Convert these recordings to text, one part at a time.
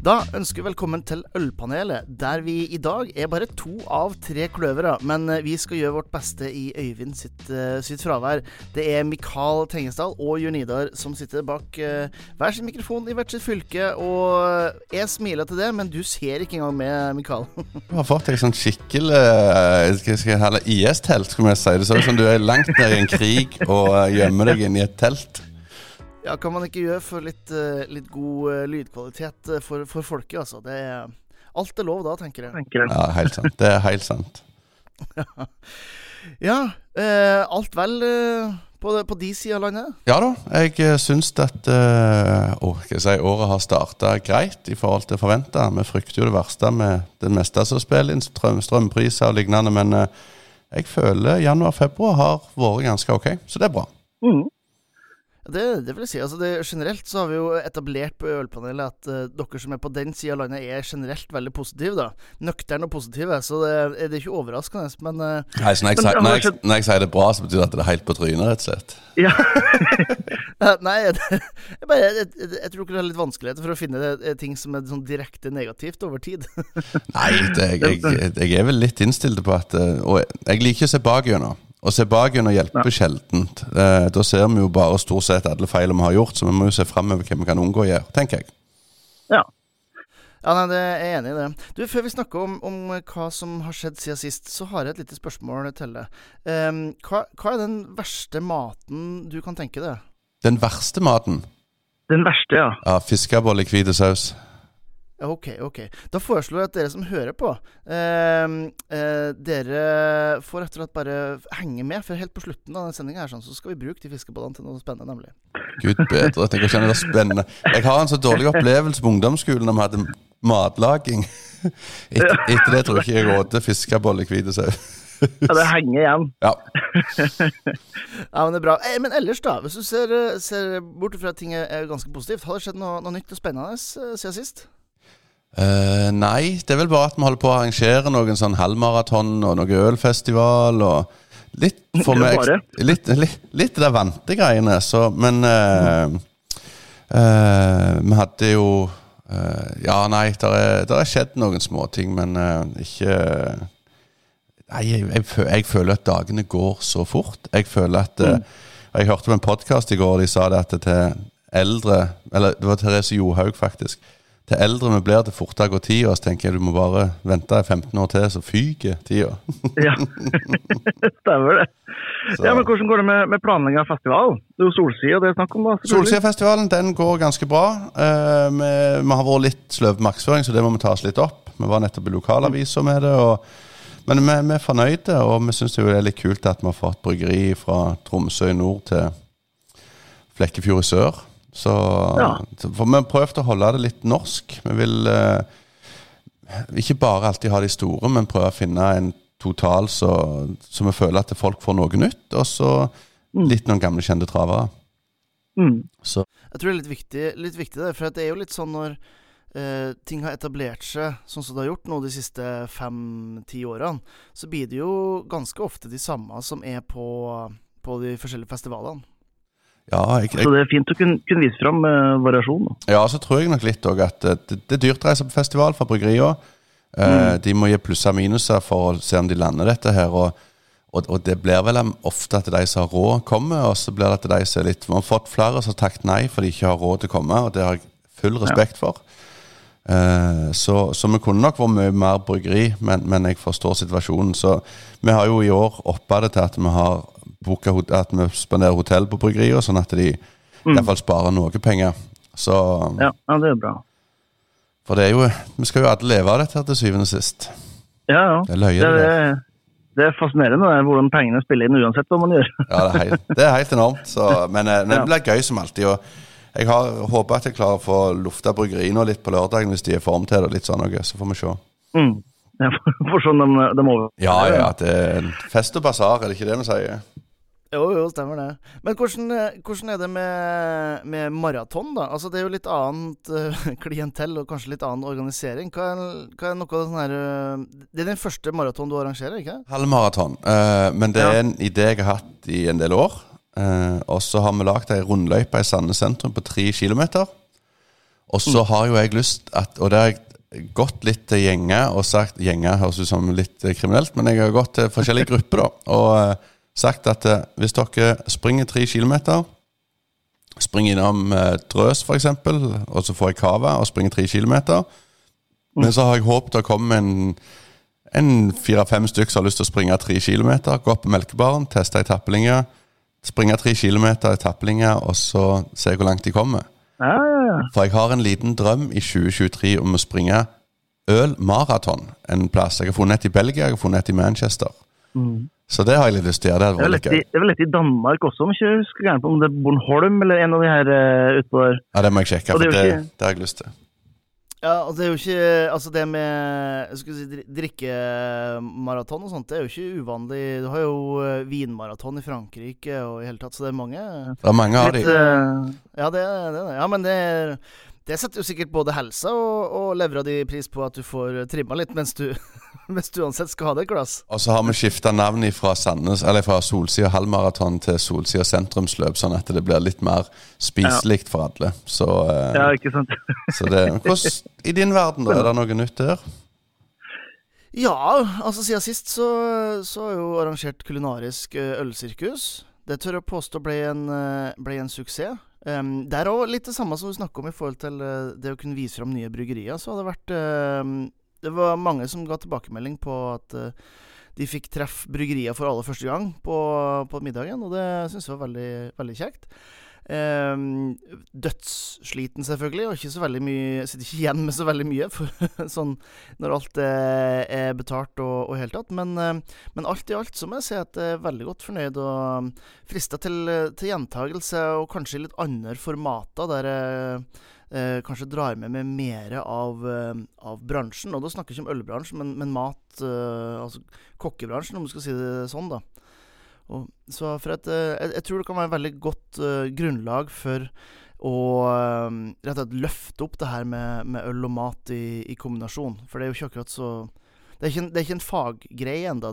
Da ønsker vi velkommen til Ølpanelet, der vi i dag er bare to av tre kløvere. Men eh, vi skal gjøre vårt beste i Øyvind sitt, uh, sitt fravær. Det er Mikael Tengesdal og Jørn Idar som sitter bak uh, hver sin mikrofon i hvert sitt fylke. Og jeg smiler til det, men du ser ikke engang med, Mikael. du har fått deg sånn skikkelig uh, IS-telt, skulle jeg si. Det ser ut som du er langt nede i en krig og gjemmer deg inn i et telt. Ja, kan man ikke gjøre for litt, uh, litt god uh, lydkvalitet uh, for, for, folket, altså. Det er, alt er lov da, tenker jeg. Tenker jeg. Ja, helt sant. Det er helt sant. ja, alt vel på, på de sida av landet? Ja da, jeg syns at oh, si, året har starta greit i forhold til forventa. Vi frykter jo det verste med det meste som spiller inn, strøm, strømpriser og lignende. Men jeg føler januar-februar har vært ganske ok, så det er bra. Mm. Det, det, vil jeg si. Altså det, generelt så har vi jo etablert på Ølpanelet at uh, dere som er på den sida av landet, er generelt veldig positive. da Nøkterne og positive. Så det, det er ikke overraskende, men uh, Nei, så når jeg, men, når, jeg, når jeg, sier det bra, så betyr det at det er helt på trynet, rett og slett? Ja. Nei, jeg, bare, jeg, tror ikke det er litt vanskeligheter for å finne det, ting som er sånn direkte negativt over tid. Nei, jeg, er vel litt innstilt på at eh, Og jeg liker ikke å se bakgjennom. Å se og hjelpe ja. sjeldent. Eh, da ser vi jo bare stort sett alle feil vi har gjort, så vi må jo se framover hva vi kan unngå å gjøre, tenker jeg. Ja. Ja, nei, det er jeg enig i det. Du, Før vi snakker om, om, hva som har skjedd siden sist, så har jeg et lite spørsmål til deg. Um, hva, hva, er den verste maten du kan tenke deg? Den verste maten? Den verste, ja. Ja, Fiskeboller i hvit saus. Ok, ok. Da foreslår jeg at dere som hører på, eh, eh, dere får rett og slett bare henge med. For helt på slutten av denne sendinga sånn, så skal vi bruke de fiskebollene til noe spennende, nemlig. Gud bedre. Tenk å kjenne det spennende. Jeg har en så dårlig opplevelse på ungdomsskolen da vi hadde matlaging. Etter, etter det tror jeg ikke jeg råder fiskebolle i hvit saus. Ja, det henger igjen. Ja. ja, men det er bra. Eh, men ellers, da. Hvis du ser, ser bort fra at ting er ganske positivt, har det skjedd noe, noe nytt og spennende eh, siden sist? Uh, nei, det er vel bare at vi holder på å arrangere noen sånn halvmaraton og noe ølfestival og litt for meg Litt, litt, litt det vante greiene, så Men uh, uh, vi hadde jo Ja, nei, det har skjedd noen småting, men ikke Nei, jeg, jeg, jeg, føler at dagene går så fort. Jeg føler at mm. Jeg hørte på en podkast i går, de sa det at til eldre Eller det var Therese Johaug, faktisk til eldre vi blir, til fortere går tida. Så tenker jeg du må bare vente 15 år til, så fyker tida. ja, stemmer det. Så. Ja, men Hvordan går det med, med planlegging av festival? Det er jo Solsida det er snakk om? da. Solsidafestivalen den går ganske bra. Uh, vi, vi, har vært litt sløve på markedsføring, så det må vi ta oss litt opp. Vi var nettopp i lokalavisa med det. og men vi, vi, er fornøyde, og vi syns det er litt kult at vi har fått bryggeri fra Tromsø i nord til Flekkefjord i sør. Så, ja. For vi har prøvd å holde det litt norsk. Vi vil eh, ikke bare alltid ha de store, men prøve å finne en total så, så vi føler at folk får noe nytt. Og så mm. litt noen gamle, kjente travere. Mm. Jeg tror det er litt viktig, litt viktig det, for det er jo litt sånn når Uh, ting har etablert seg sånn som det har gjort nå de siste fem-ti årene, så blir det jo ganske ofte de samme som er på, på de forskjellige festivalene. Ja, jeg, jeg, så det er fint å kunne, kunne vise fram uh, variasjon. Da. Ja, så tror jeg nok litt òg at det, det, er dyrt å reise på festival for bryggeriene. Uh, mm. De må gi plusser og minuser for å se om de lander dette her. Og, og, og, det blir vel ofte at de som har råd, kommer, og så blir det at de som er litt Vi har fått flere som har takket nei fordi de ikke har råd til å komme, og det har jeg full respekt ja. for. Uh, så, så, vi kunne nok vært mye mer bryggeri, men, men, jeg forstår situasjonen. Så vi har jo i år oppa det til at vi har boka at vi spanderer hotell på bryggeriet, sånn at de mm. i hvert fall sparer noe penger. Så ja, ja, det er bra. For det er jo Vi skal jo alle leve av dette her til syvende og sist. Ja, ja. Det er løye, det. det. Det er fascinerende det, hvordan pengene spiller inn uansett hva man gjør. ja, det er helt, det er helt enormt. Så, men, det ja. blir gøy som alltid. og Jeg har håper at jeg klarer å få lufta bryggeriene litt på lørdagen hvis de er form til det. litt sånn noe, Så får vi se. Mm. Ja, for sånn de, de over... Ja, ja. Det er fest og basar, er det ikke det vi sier? Jo, jo, stemmer det. Men hvordan, eh, hvordan er det med, med, maraton, da? Altså, Det er jo litt annet uh, klientell og kanskje litt annen organisering. Hva er, hva er noe av det sånn her uh, Det er den første maraton du arrangerer, ikke Halvmaraton. Uh, men det er en idé jeg har hatt i en del år. og så har vi lagd ei rundløype i Sandnes sentrum på tre kilometer. Og så har jo jeg lyst at Og det har jeg gått litt til gjenger og sagt Gjenger høres ut som litt kriminelt, men jeg har gått til forskjellige grupper da og uh, sagt at uh, hvis dere springer tre kilometer Springer innom uh, Drøs, f.eks., og så får jeg cava og springer tre kilometer. Men så har jeg håpet å komme en en fire-fem stykker som har lyst til å springe tre kilometer. Gå opp på melkebaren, teste ei tappelinje. Springe tre kilometer i tappelinje, og så se hvor langt de kommer. Ja, ja, ja. For jeg har en liten drøm i 2023 om å springe ølmaraton en plass. Jeg har funnet et i Belgia, jeg har funnet et i Manchester. Mm. Så det har jeg litt lyst til å gjøre. Det, er det, er vel litt i Danmark også, om ikke husker på om det er Bornholm eller en av de her uh, utpå der. Ja, det må jeg sjekke, for det, det, det har jeg lyst til. Ja, og det er jo ikke Altså, det med skal si, drikkemaraton og sånt, det er jo ikke uvanlig. Du har jo uh, vinmaraton i Frankrike og i hele tatt, så det er mange Det er mange av de. Uh, ja, det er det. Ja, men det er det setter jo sikkert både helsa og, og levra di pris på at du får trimma litt mens du, mens du uansett skal ha det et glass. Og så har vi skifta navn fra, Sandnes, eller fra Solsida halvmaraton til Solsida sentrumsløp, sånn at det blir litt mer spiselig for alle. Så, eh, ja, ikke sant. så det, hvordan, I din verden, da, er det noe nytt der? Ja, altså siden sist så, så har jo arrangert kulinarisk eh, ølsirkus. Det tør jeg påstå ble en, eh, ble en suksess. Um, det er òg litt det samme som du snakker om i forhold til det å kunne vise fram nye bryggerier. Så har det vært uh, Det var mange som ga tilbakemelding på at uh, de fikk treffe bryggeria for aller første gang på, på middagen, og det syns jeg var veldig, veldig kjekt. Um, dødssliten, selvfølgelig, og ikke så veldig mye sitter ikke igjen med så veldig mye for, sånn, når alt er, er betalt og, og helt tatt. Men, uh, men, alt i alt så må jeg si at jeg er veldig godt fornøyd og frista til, til gjentagelse og kanskje litt andre formater der jeg uh, kanskje drar med meg mer av, uh, av, bransjen. Og da snakker vi ikke om ølbransjen, men, men mat, altså kokkebransjen, om du skal si det sånn, da. Og, så at, uh, jeg, jeg, tror det kan være et veldig godt grunnlag for å rett og slett løfte opp det her med, med øl og mat i, i, kombinasjon. For det er jo ikke akkurat så Det er ikke en, det er ikke en faggreie ennå.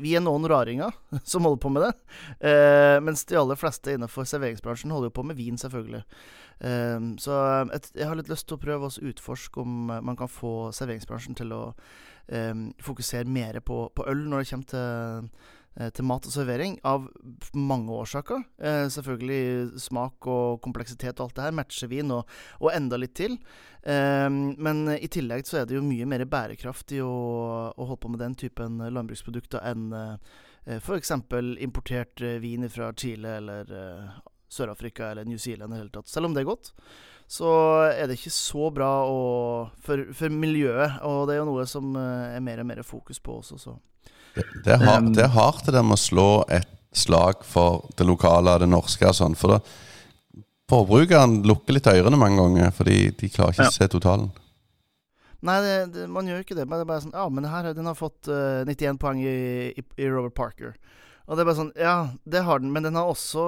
Vi er noen raringer som holder på med det. mens de aller fleste innenfor serveringsbransjen holder jo på med vin, selvfølgelig. så et, jeg har litt lyst til å prøve å utforske om man kan få serveringsbransjen til å fokusere mer på, på øl når det kommer til Eh, til mat og servering av mange årsaker. Eh, selvfølgelig smak og kompleksitet og alt det her. Matchevin og, og enda litt til. Eh, men i tillegg så er det jo mye mer bærekraftig å, å holde på med den typen landbruksprodukter enn eh, f.eks. importert eh, vin fra Chile eller eh, Sør-Afrika eller New Zealand i hele tatt. Selv om det er godt, så er det ikke så bra å, for, for miljøet. Og det er jo noe som eh, er mer og mer fokus på også, så det, det, er, det er hardt det med å slå et slag for det lokale det norske. og sånn, for da Forbrukeren lukker litt ørene mange ganger, fordi de klarer ikke å se totalen. Nei, det, det, man gjør ikke det. Men det er bare sånn Ja, men her, den har fått uh, 91 poeng i, i, i, Robert Parker. Og det er bare sånn Ja, det har den, men den har også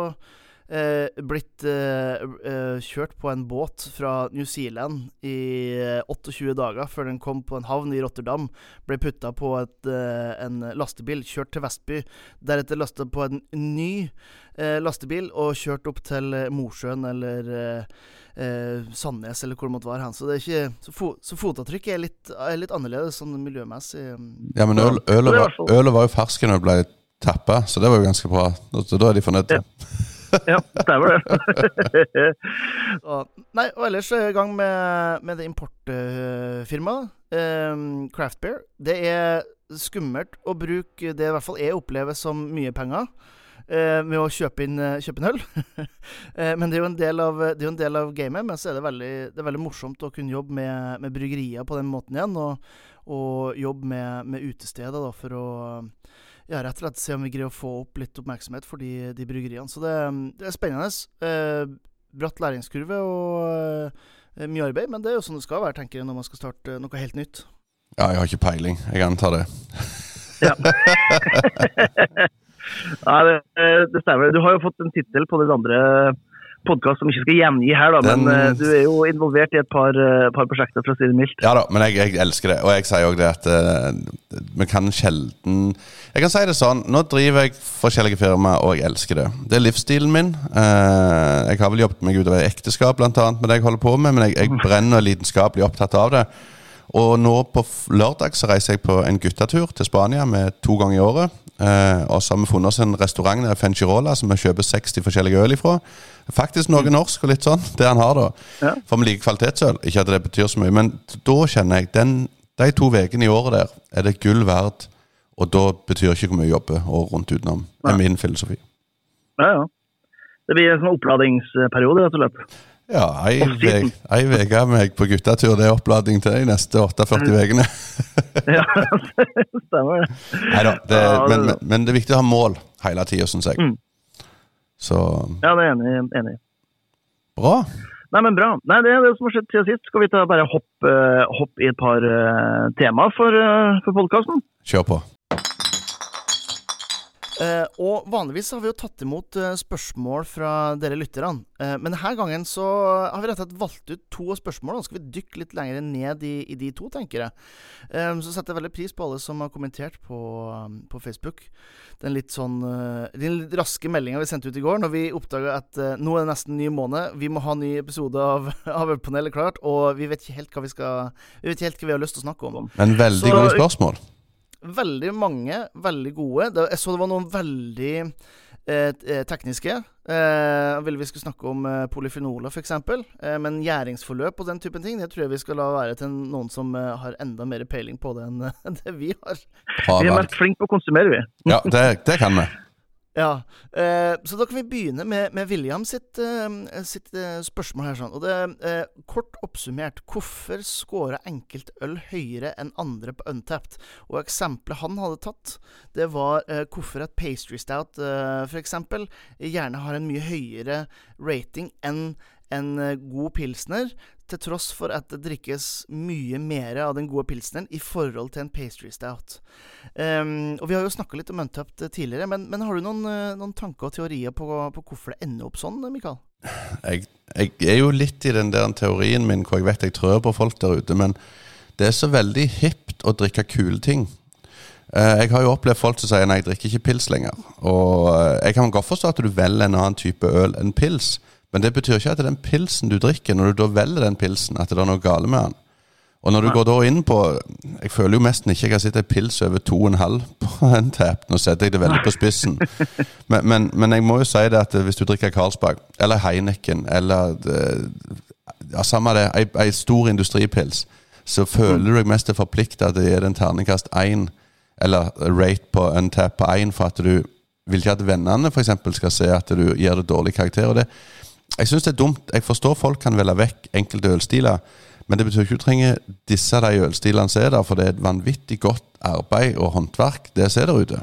eh, blitt eh, eh, kjørt på en båt fra New Zealand i 28 eh, dager før den kom på en havn i Rotterdam. Ble putta på et, eh, en lastebil, kjørt til Vestby. Deretter lasta på en ny eh, lastebil og kjørt opp til Mosjøen eller Sandnes eller hvor det måtte være. Så, det er ikke, så, fo, så fotavtrykket er litt, er litt, annerledes sånn miljømessig. Ja, men øl, ølet, var, ølet var jo fersk når det ble tappa, så det var jo ganske bra. Så da er de fornøyde. Ja. Ja, det. og, nei, og ellers er jeg i gang med, med det importfirmaet. Um, Craft Beer. Det er skummelt å bruke det i hvert fall jeg opplever som mye penger. Uh, med å kjøpe inn, uh, kjøpe inn øl. men det er jo en del av, det gamet. Men så er det veldig, det er veldig morsomt å kunne jobbe med, med bryggerier på den måten igjen. Og, og jobbe med, med utesteder da, for å ja, rett og slett se om vi greier å få opp litt oppmerksomhet for de, de bryggeriene. Så det, det er spennende. Eh, bratt læringskurve og eh, mye arbeid, men det er jo sånn det skal være, tenker jeg, når man skal starte noe helt nytt. Ja, jeg har ikke peiling. Jeg antar det. ja. Nei, det, det, stemmer. Du har jo fått en tittel på den andre podkast som ikke skal gjengi her, da, men Den... du er jo involvert i et par, uh, par prosjekter, for å si det mildt. Ja da, men jeg, jeg elsker det. Og jeg sier òg det at uh, vi kan sjelden Jeg kan si det sånn, nå driver jeg forskjellige firmaer, og jeg elsker det. Det er livsstilen min. jeg har vel jobbet meg utover ekteskap, blant annet, med det jeg holder på med, men jeg, jeg brenner lidenskapelig opptatt av det. Og nå på lørdag så reiser jeg på en guttetur til Spania med to ganger i året. Eh, og så har vi funnet oss en restaurant Fengirola som vi kjøper 60 forskjellige øl ifra. Faktisk noe norsk og litt sånn, det han har, da. Ja. For vi liker kvalitetsøl. Ikke at det betyr så mye, men da kjenner jeg den, de to ukene i året der er det gull verdt. Og da betyr ikke hvor mye jeg jobber og rundt utenom. Det er min filosofi. Ja, ja. Det blir en sånn oppladingsperiode, rett og slett. Ja, ei uke meg på guttetur. Det er oppladning til de neste 48 ukene. ja, stemmer. Neida, det men, men, men, det er viktig å ha mål hele tida, syns jeg. Mm. Så Ja, det er jeg enig, enig i. Bra. Nei, men bra. Nei, Det er det som har skjedd siden sist. Skal vi ta bare hoppe hopp i et par uh, temaer for, uh, for podkasten? Kjør på. Uh, og vanligvis har vi jo tatt imot uh, spørsmål fra dere lytterne. Uh, men denne gangen så har vi rett og slett valgt ut to spørsmål. Da skal vi dykke litt lenger ned i, i de to, tenker jeg. så setter jeg veldig pris på alle som har kommentert på, um, på Facebook. Den litt sånn Den litt raske meldinga vi sendte ut i går, når vi oppdaga at nå er det nesten ny måned. Vi må ha ny episode av, av Ølpanelet klart, og vi vet ikke helt hva vi skal Vi vet ikke helt hva vi har lyst til å snakke om. Men veldig så, gode spørsmål. Veldig mange veldig gode. Jeg så det var noen veldig eh, eh tekniske. Eh, ville vi skulle snakke om eh, polyfenoler, f.eks. Eh, men gjæringsforløp og den typen ting, det tror jeg vi skal la være til noen som eh, har enda mer peiling på det enn det vi har. vi er mest flinke på å konsumere, vi. ja, det, det kan vi. Ja, eh, så da kan vi begynne med, med William sitt, eh, sitt eh, spørsmål her. sånn. Og det eh, Kort oppsummert, hvorfor scorer enkeltøl høyere enn andre på Untapped? Og eksempelet han hadde tatt, det var eh, hvorfor et pastry stout eh, f.eks. gjerne har en mye høyere rating enn en eh, god pilsner, til tross for at det drikkes mye mer av den gode pilsneren i forhold til en pastry stout. Um, og Vi har jo snakka litt om Untapped tidligere, men, men, har du noen, eh, noen, tanker og teorier på, på, hvorfor det ender opp sånn, Mikael? Jeg, jeg, er jo litt i den der teorien min hvor jeg vet jeg trør på folk der ute, men det er så veldig hipt å drikke kule ting. Uh, jeg har jo opplevd folk som sier nei, jeg drikker ikke pils lenger. Og uh, jeg kan godt forstå at du velger en annen type øl enn pils. Men det betyr ikke at den pilsen du drikker, når du da velger den pilsen, at det er noe gale med den. Og når du går da inn på Jeg føler jo nesten ikke jeg har sett en pils over 2,5 på en tap. Nå setter jeg det veldig på spissen. Men, men, men, jeg må jo si det at hvis du drikker Carlsberg eller Heineken eller ja, Samme det, ei, ei stor industripils, så føler du deg mest forplikta til å gi den terningkast én, eller rate på en tap på én, for at du vil ikke at vennene eksempel, skal se at du gir det dårlig karakter. og det jeg syns det er dumt. Jeg forstår folk kan velge vekk enkelte ølstiler. Men det betyr ikke du trenger disse de ølstilene som er der, for det er et vanvittig godt arbeid og håndverk, det som er der ute.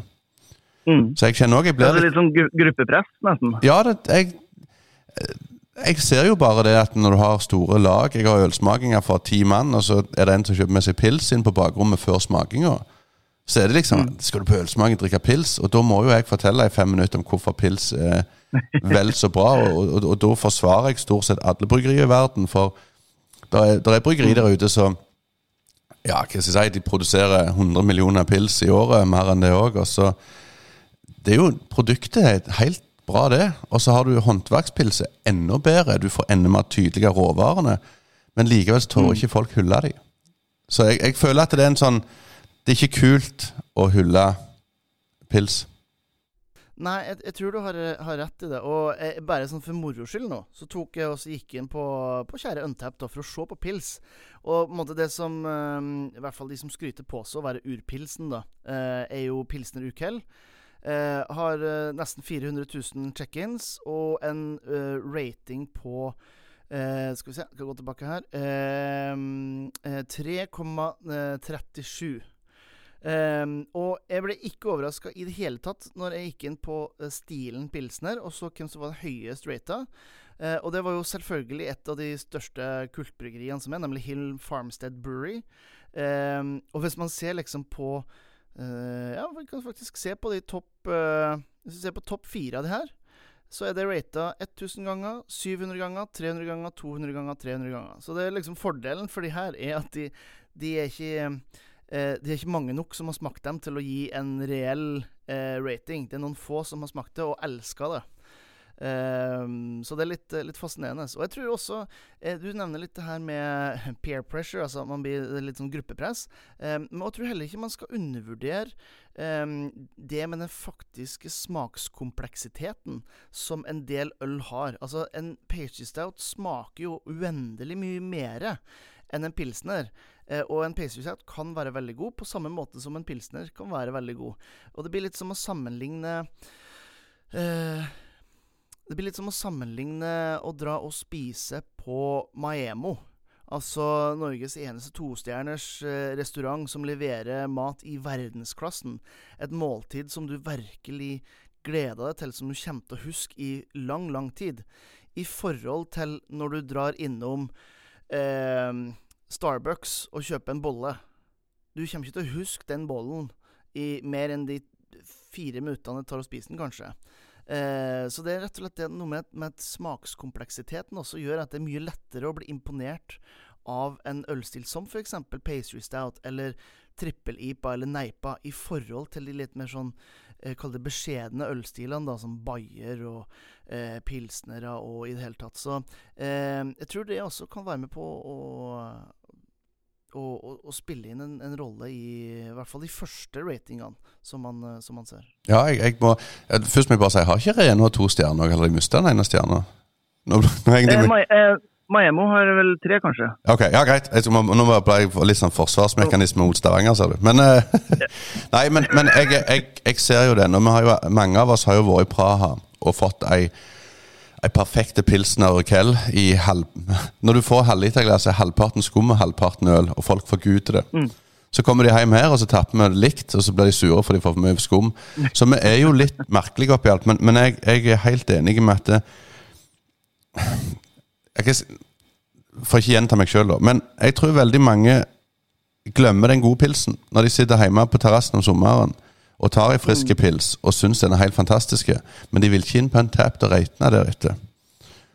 Mm. Så jeg kjenner òg jeg blir litt, litt sånn gruppepress, nesten? Ja, det, jeg, jeg ser jo bare det at når du har store lag Jeg har ølsmakinger for ti mann, og så er det en som kjøper med seg pils inn på bakrommet før smakinga. Så er det liksom mm. Skal du på ølsmaking drikke pils? Og da må jo jeg fortelle i fem minutter om hvorfor pils er vel så bra. Og, og, og, da forsvarer jeg stort sett alle bryggerier i verden. For det er, er bryggeri der ute som ja, hva skal jeg si, de produserer 100 millioner pils i året, mer enn det òg. Det er jo produktet er helt bra, det. Og så har du håndverkspilset enda bedre. Du får enda mer tydelige råvarene. Men likevel tør mm. ikke folk hylle dem. Så jeg, jeg, føler at det er en sånn Det er ikke kult å hylle pils. Nei, jeg, jeg, tror du har, har, rett i det. Og jeg, eh, bare sånn for moro skyld nå, så tok jeg også gikk inn på, på Kjære Untapp for å se på pils. Og på en måte det som um, I hvert fall de som skryter på seg å være urpilsen, da, uh, er jo Pilsner Ukell. Uh, har uh, nesten 400 000 check-ins og en rating på Skal vi se, skal gå tilbake her 3,37. Um, og jeg ble ikke overraska i det hele tatt når jeg gikk inn på uh, stilen pilsner og så hvem som var den høyest rata. Uh, og det var jo selvfølgelig et av de største kultbryggeriene som er, nemlig Hill Farmstead Brewery. Um, og hvis man ser liksom på uh, Ja, vi kan faktisk se på de topp Hvis vi ser på topp fire av de her, så er det rata 1000 ganger, 700 ganger, 300 ganger, 200 ganger, 300 ganger. Så det er liksom fordelen for de her er at de, de er ikke eh, det er ikke mange nok som har smakt dem til å gi en reell eh, rating. Det er noen få som har smakt det og elska det. Um, så det er litt, litt, fascinerende. Og jeg tror også eh, Du nevner litt det her med peer pressure, altså man blir litt sånn gruppepress. Um, men jeg tror heller ikke man skal undervurdere um, det med den faktiske smakskompleksiteten som en del øl har. Altså En pastry stout smaker jo uendelig mye mer enn en pilsner. Eh, og en stout kan være veldig god, på samme måte som en pilsner kan være veldig god. Og det blir litt som å sammenligne eh, det blir litt som å sammenligne å dra og spise på Maemo. Altså Norges eneste tostjerners eh, restaurant som leverer mat i verdensklassen. Et måltid som du virkelig gleder deg til, som du kommer til å huske i lang, lang tid. I forhold til når du drar innom eh, Starbucks og kjøpe en bolle. Du kommer ikke til å huske den bollen i mer enn de fire minuttene det tar å spise den, kanskje. Eh, så det er rett og slett noe med, med smakskompleksiteten også gjør at det er mye lettere å bli imponert av en ølstil som f.eks. pastry stout eller trippel-ipa eller neipa, i forhold til de litt mer sånn eh, Kall det beskjedne ølstilene, da, som bayer og eh, pilsnere og i det hele tatt. Så eh, jeg tror det også kan være med på å å, å, spille inn en, en, rolle i i hvert fall de første ratingene som man, eh, som man ser. Ja, jeg, jeg, må Først må jeg bare si, jeg har ikke Reno to stjerner, eller jeg mista den ene stjerna? Eh, Maemo har vel tre, kanskje. Ok, ja Greit. Jeg, nå ble jeg litt sånn forsvarsmekanisme mot Stavanger, ser du. Men, uh, nei, men, men jeg, jeg, jeg, ser jo det. Jo, mange av oss har jo vært i Praha og fått ei ei perfekte pilsner og kell i halv... Når du får halvliterglass, er halvparten skum og halvparten øl, og folk forguder det. Mm. Så kommer de hjem her, og så tapper vi det likt, og så blir de sure for de får for mye skum. Så vi er jo litt merkelige oppi alt, men, men jeg, jeg, er helt enig med at det, Jeg får ikke gjenta meg sjøl, da, men jeg tror veldig mange glemmer den gode pilsen når de sitter hjemme på terrassen om sommeren og tar ei friske mm. pils og syns den er helt fantastisk, men de vil ikke inn på en tap og der deretter.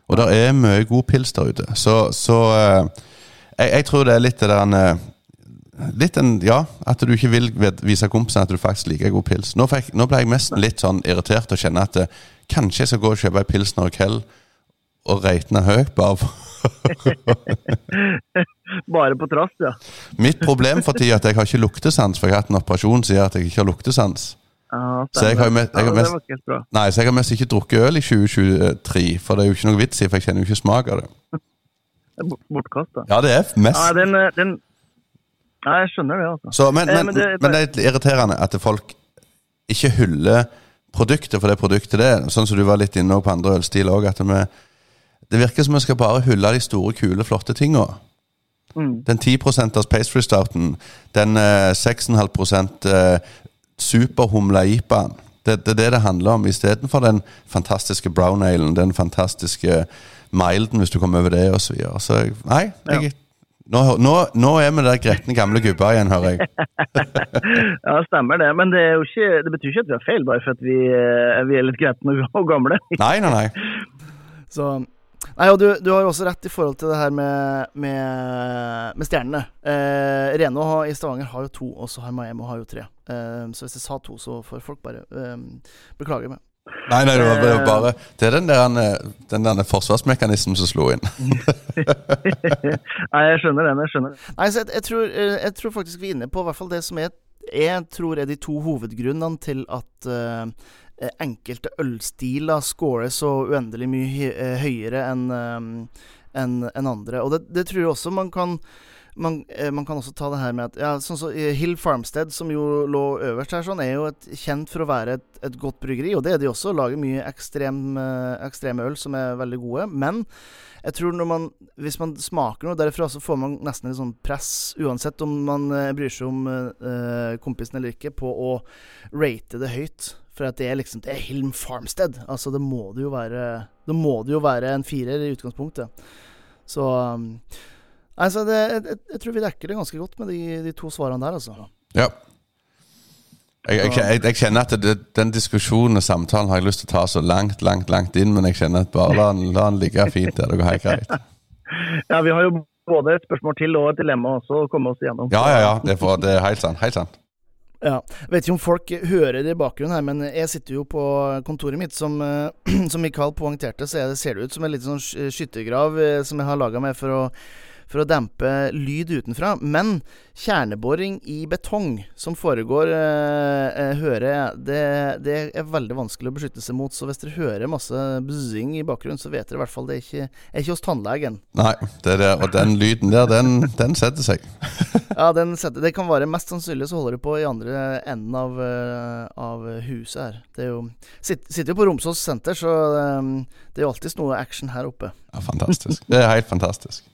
Og det er mye god pils der ute. Så, så uh, jeg, jeg, tror det er litt det der en, Litt en, ja, at du ikke vil vise kompisene at du faktisk liker god pils. Nå, fikk, nå ble jeg nesten litt sånn irritert og kjenne at det, kanskje jeg skal gå og kjøpe ei pilsner jeg kveld og reitne høyt bare for Bare på trass, ja. Mitt problem for tida er at jeg har ikke luktesans, for jeg har hatt en operasjon som gjør at jeg ikke har luktesans. Ja, så jeg har, mest, jeg har mest, nei, så jeg har mest ikke drukket øl i 2023, for det er jo ikke noe vits i, for jeg kjenner jo ikke smak av det. Bortkasta. Ja, det er mest ja, den, eh, den, Nei, jeg skjønner det, altså. Så, men, eh, men, men, det, men, det, er litt irriterende at folk ikke hyller produktet for det produktet det er. Sånn som du var litt inne på andre ølstil òg, at vi det virker som vi skal bare hylle de store, kule, flotte tinga. Mm. Den 10 pastry stouten, den eh, 6,5 eh, superhumla-jipaen. Det, det er det det handler om, istedenfor den fantastiske brown alen, den fantastiske milden, hvis du kommer over det, osv. Så, videre. så nei, jeg, nå, nå, nå, er vi der gretne gamle gubber igjen, hører jeg. ja, stemmer det. Men det, ikke, det, betyr ikke at vi har feil, bare for at vi, eh, vi er litt gretne og gamle. nei, nei, nei. Så Nei, og du, du, har jo også rett i forhold til det her med, med, med stjernene. Eh, Reno i Stavanger har jo to, og så har Miami har jo tre. Eh, så hvis jeg sa to, så får folk bare eh, beklage meg. Nei, nei, det var bare Det er den der, den der forsvarsmekanismen som slo inn. nei, jeg skjønner den. Jeg skjønner den. Nei, så jeg, jeg, tror, eh, jeg, tror, faktisk vi er inne på hvert fall det som jeg, jeg tror er de to hovedgrunnene til at uh, Eh, enkelte ølstiler scorer så uendelig mye eh, høyere enn enn eh, en andre. Og det, det, tror jeg også man kan man, man, kan også ta det her med at ja, sånn så Hill Farmstead, som jo lå øverst her, sånn, er jo et, kjent for å være et, et, godt bryggeri. Og det er de også. Lager mye ekstrem, øl som er veldig gode. Men jeg tror når man, hvis man smaker noe derfra, så får man nesten litt sånn press, uansett om man bryr seg om eh, kompisen eller ikke, på å rate det høyt. For at det er liksom Det er Hilm Farmstead. Altså, det må det jo være Det må det jo være en firer i utgangspunktet. Så um, Altså, det, jeg, jeg, tror vi dekker det ganske godt med de, de to svarene der, altså. Ja. Jeg, jeg, jeg, kjenner at det, den diskusjonen og samtalen har jeg lyst til å ta så langt langt, langt inn, men jeg kjenner at bare la den, la den ligge fint der. Det går helt greit. Ja, vi har jo både et spørsmål til og et dilemma også å komme oss igjennom. Ja, ja, ja. Det er, for, det er helt sant. Helt sant. Ja. Vet ikke om folk hører det i bakgrunnen her, men jeg sitter jo på kontoret mitt. Som, som Mikael poengterte, så det, ser det ut som en liten sånn skyttergrav eh, som jeg har laga meg for å for å dempe lyd utenfra. Men kjerneboring i betong som foregår, eh, eh, hører jeg, det, det, er veldig vanskelig å beskytte seg mot. Så hvis dere hører masse buzzing i bakgrunnen, så vet dere i hvert fall det er ikke, er ikke hos tannlegen. Nei, det det, og den lyden der, den, den setter seg. ja, den setter, det kan være mest sannsynlig så holder det på i andre enden av, eh, av huset her. Det er jo, sitter, jo på Romsås senter, så um, det er jo alltid noe action her oppe. Ja, Fantastisk. Det er helt fantastisk.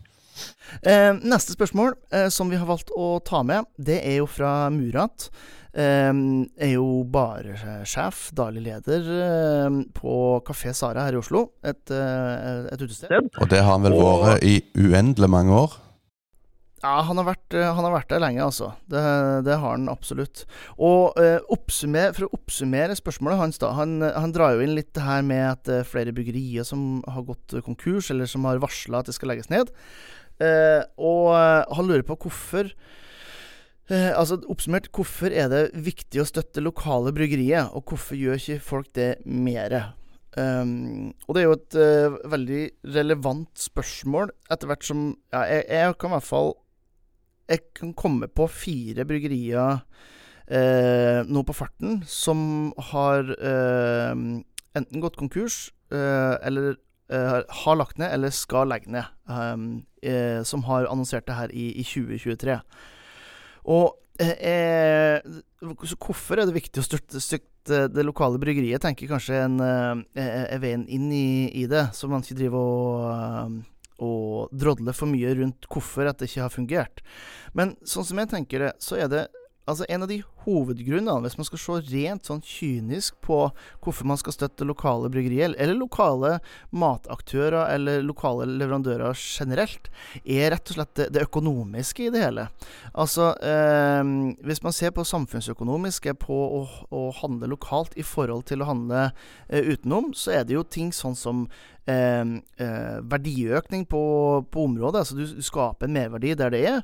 Eh, neste spørsmål eh, som vi har valgt å ta med, det er jo fra Murat. Eh, er jo barsjef, daglig leder, eh, på Kafé Sara her i Oslo. Et, eh, et utested. Og det har han vel vært i uendelig mange år? Ja, han har, vært, eh, han har vært, der lenge, altså. Det, det har han absolutt. Og uh, for å oppsummere spørsmålet hans, da. Han, han, drar jo inn litt det her med at det er flere byggerier som har gått konkurs, eller som har varsla at det skal legges ned. Uh, og han lurer på hvorfor uh, Altså Oppsummert, hvorfor er det viktig å støtte lokale bryggerier, og hvorfor gjør ikke folk det mere? Um, og det er jo et uh, veldig relevant spørsmål, etter hvert som ja, jeg, jeg, kan i hvert fall Jeg kan komme på fire bryggerier nå på farten som har enten gått konkurs eller uh, har lagt ned, eller skal legge ned, um, uh, som har annonsert det her i, i 2023. Og uh, hvorfor er det viktig å støtte, det lokale bryggeriet, tenker kanskje en, er veien inn i, i, det, så man ikke driver og og drodler for mye rundt hvorfor at det ikke har fungert. Men sånn som jeg tenker det, så er det altså en av de hovedgrunnene, hvis man skal se rent sånn kynisk på hvorfor man skal støtte lokale bryggerier, eller lokale mataktører eller lokale leverandører generelt, er rett og slett det, det økonomiske i det hele. Altså, eh, hvis man ser på samfunnsøkonomiske på å, å, handle lokalt i forhold til å handle eh, utenom, så er det jo ting sånn som Eh, eh, verdiøkning på, på, området. Altså du, skaper en merverdi der det er.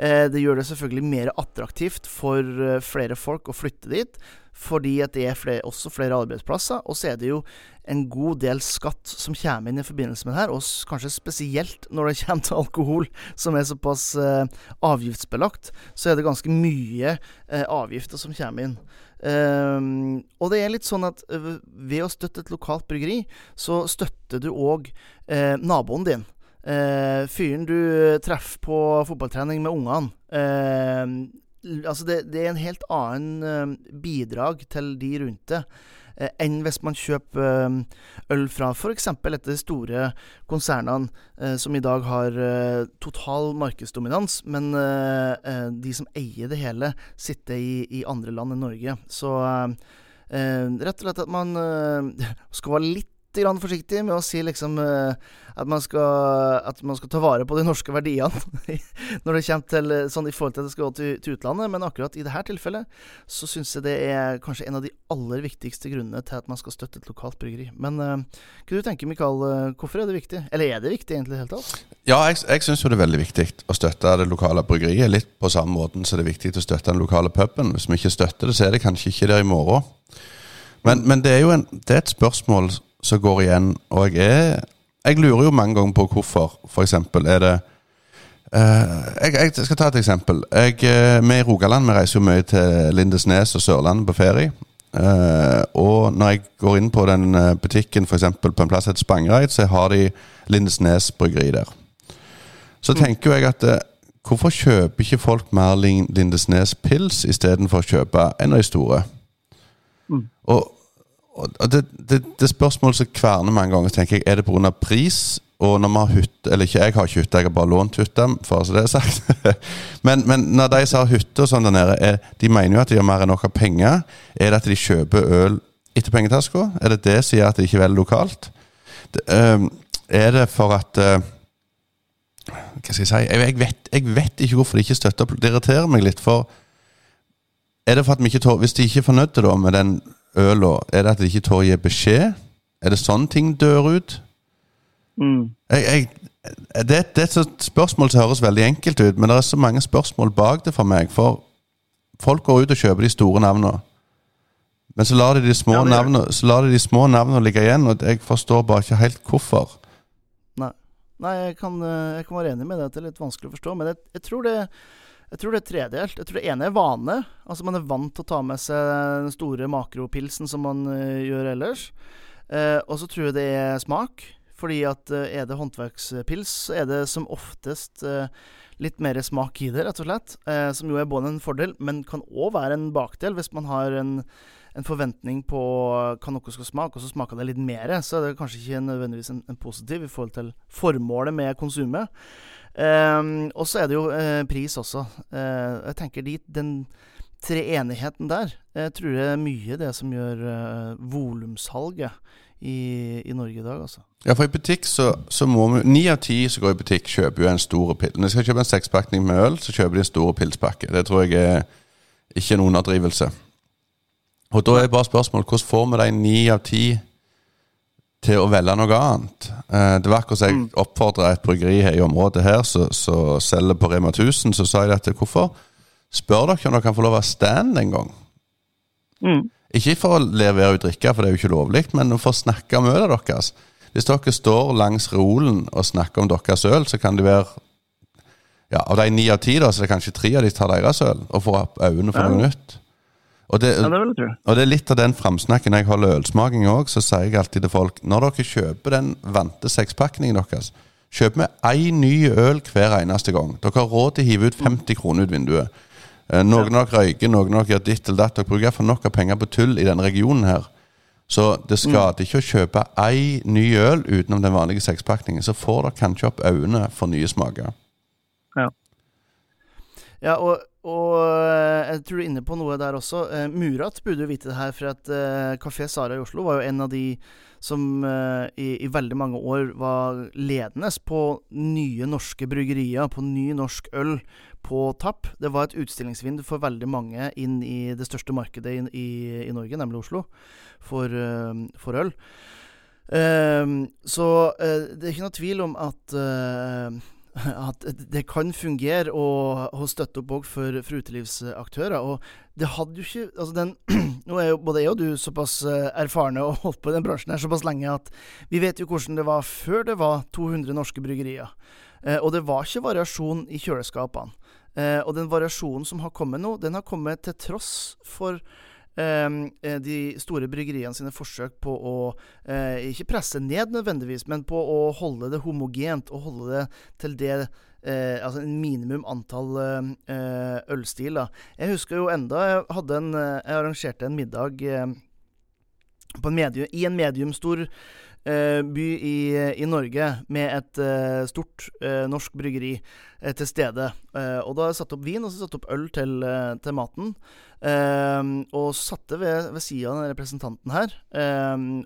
Eh, det gjør det selvfølgelig mer attraktivt for eh, flere flere folk å flytte dit, fordi at det er flere, også flere arbeidsplasser. Og så er det jo en god del skatt som kommer inn i forbindelse med det her, og kanskje spesielt når det kommer til alkohol, som er såpass eh, avgiftsbelagt, så er det ganske mye eh, avgifter som kommer inn. Um, og det er litt sånn at ved å støtte et lokalt bryggeri, så støtter du òg eh, naboen din. Eh, fyren du treffer på fotballtrening med ungene. Altså det, det, er en helt annen uh, bidrag til de rundt det uh, enn hvis man kjøper uh, øl fra f.eks. de store konsernene som i dag har total markedsdominans, men de som eier det hele, sitter i, i andre land enn Norge. Så rett og slett at man skal være litt grann forsiktig med å si liksom uh, at, man skal, at, man skal, ta vare på de norske verdiene når det kommer til sånn i forhold til at det skal gå til, til utlandet. Men akkurat i dette tilfellet så syns jeg det er kanskje en av de aller viktigste grunnene til at man skal støtte et lokalt bryggeri. Men uh, kunne du tenke, Mikael, hvorfor er det viktig? Eller er det viktig egentlig i det hele tatt? Ja, jeg, jeg syns jo det er veldig viktig å støtte det lokale bryggeriet. Litt på samme måten så det er viktig å støtte den lokale puben. Hvis vi ikke støtter det, så er det kanskje ikke der i morgen. Men, men det er jo en, det er et spørsmål som går igjen. Og jeg er Jeg lurer jo mange ganger på hvorfor. For eksempel er det uh, jeg, jeg, skal ta et eksempel. Jeg, uh, vi i Rogaland vi reiser jo mye til Lindesnes og Sørlandet på ferie. Uh, og når jeg går inn på den butikken for eksempel, på en plass heter Spangereid, så har de Lindesnes bryggeri der. Så mm. tenker jeg at hvorfor kjøper ikke folk mer Lindesnes pils istedenfor å kjøpe en av de store? Mm. Og og det, det, det spørsmålet som kverner mange ganger, tenker jeg, er det pga. pris? Og når vi har hytte Eller ikke, jeg har ikke hytte, jeg har bare lånt hytte, for så det er sagt. men, men, når de som har hytte og sånn der nede, er, de mener jo at de har mer enn nok av penger. Er det at de kjøper øl etter pengetaska? Er det det som gjør at de ikke velger lokalt? Det, øh, er det for at øh, Hva skal jeg si? Jeg, jeg, vet, jeg, vet, ikke hvorfor de ikke støtter opp. Det irriterer meg litt, for Er det for at vi ikke tår Hvis de ikke er fornøyde med den øla, er det at de ikke tør å gi beskjed? Er det sånne ting dør ut? Mm. Jeg, jeg, det, det, er et spørsmål som høres veldig enkelt ut, men det er så mange spørsmål bak det for meg. For folk går ut og kjøper de store navnene. Men så lar de de små, ja, navnene, så lar de de små navnene ligge igjen, og jeg forstår bare ikke helt hvorfor. Nei, Nei jeg, kan, jeg, kan, være enig med det at det er litt vanskelig å forstå. Men jeg, jeg, tror det, jeg tror det er tredelt. Jeg tror det ene er vane. Altså Man er vant til å ta med seg den store makropilsen som man uh, gjør ellers. Uh, og så tror jeg det er smak. Fordi at uh, er det håndverkspils, så er det som oftest litt mer smak i det, rett og slett. som jo er både en fordel, men kan òg være en bakdel hvis man har en en forventning på hva noe skal smake, og så smaker det litt mer, så er det kanskje ikke nødvendigvis en, en positiv i forhold til formålet med konsumet. Um, og så er det jo uh, pris også. Uh, jeg tenker dit, den treenigheten der jeg tror det er mye det som gjør uh, volumsalget i, i, Norge i dag, altså. Ja, for i butikk så, så må vi Ni av ti som går i butikk, kjøper jo en stor pils. Når de skal kjøpe en sekspakning med øl, så kjøper de en stor pilspakke. Det tror jeg er ikke en underdrivelse. Og da er bare spørsmålet hvordan får vi de ni av ti til å velge noe annet? Eh, det var akkurat som jeg mm. oppfordra et bryggeri i området her som selger på Rema 1000. Så sa jeg at hvorfor spør dere om dere kan få lov ha stand en gang? Mm. Ikke for å levere og drikke, for det er jo ikke lovlig, men for å snakke om ølet deres. Hvis dere står langs reolen og snakker om deres øl, så kan det være ja, Av de ni av ti, da, så er det kanskje tre av de tar deres øl og får opp øynene for noe nytt. Og det, ja, det og det er litt av den framsnakken jeg holder ølsmaking òg, så sier jeg alltid til folk Når dere kjøper den vante sekspakningen deres, kjøp med én ny øl hver eneste gang. Dere har råd til å hive ut 50 kroner ut vinduet. Eh, noen av dere røyker, noen av dere gjør ditt eller datt. Dere bruker for nok av penger på tull i denne regionen her. Så det skader mm. ikke å kjøpe én ny øl utenom den vanlige sekspakningen. Så får dere kanskje opp øynene for nye smaker. Ja. ja, og og eh, jeg tror du er inne på noe der også. Eh, Murat burde jo vite det her, for at eh, Kafé Sara i Oslo var jo en av de som eh, i, i, veldig mange år var ledende på nye norske bryggerier, på ny norsk øl på tapp. Det var et utstillingsvindu for veldig mange inn i det største markedet i, i, i Norge, nemlig Oslo, for, uh, for øl. Uh, så det er ikke noe tvil om at at det kan fungere å, å støtte opp òg for, for utelivsaktører. Og det hadde jo ikke altså den, Nå er jo både jeg og du såpass eh, erfarne og holdt på i den bransjen her såpass lenge at vi vet jo hvordan det var før det var 200 norske bryggerier. Eh, og det var ikke variasjon i kjøleskapene. Eh, og den variasjonen som har kommet nå, den har kommet til tross for de store bryggeriene sine forsøk på å eh, ikke presse ned nødvendigvis, men på å holde det homogent og holde det til det eh, altså en minimum antall eh, ølstiler. Jeg husker jo enda jeg hadde en Jeg arrangerte en middag eh, en medium, i en mediumstor eh, by i, i, Norge med et stort norsk bryggeri til stede. og da satte opp vin og så satte opp øl til, til maten. Og satte ved, ved sida av den representanten her.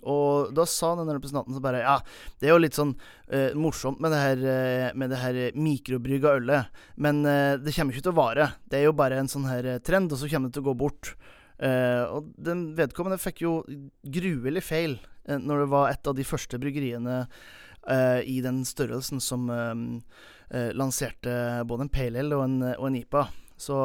Og da sa den representanten så bare Ja, det er jo litt sånn morsomt med det her, med her mikrobrygga ølet, men det kommer ikke til å vare. Det er jo bare en sånn her trend, og så kommer det til å gå bort. Og den vedkommende fikk jo gruelig feil når det var et av de første bryggeriene i den størrelsen som lanserte både en pale ale og en, og en IPA. Så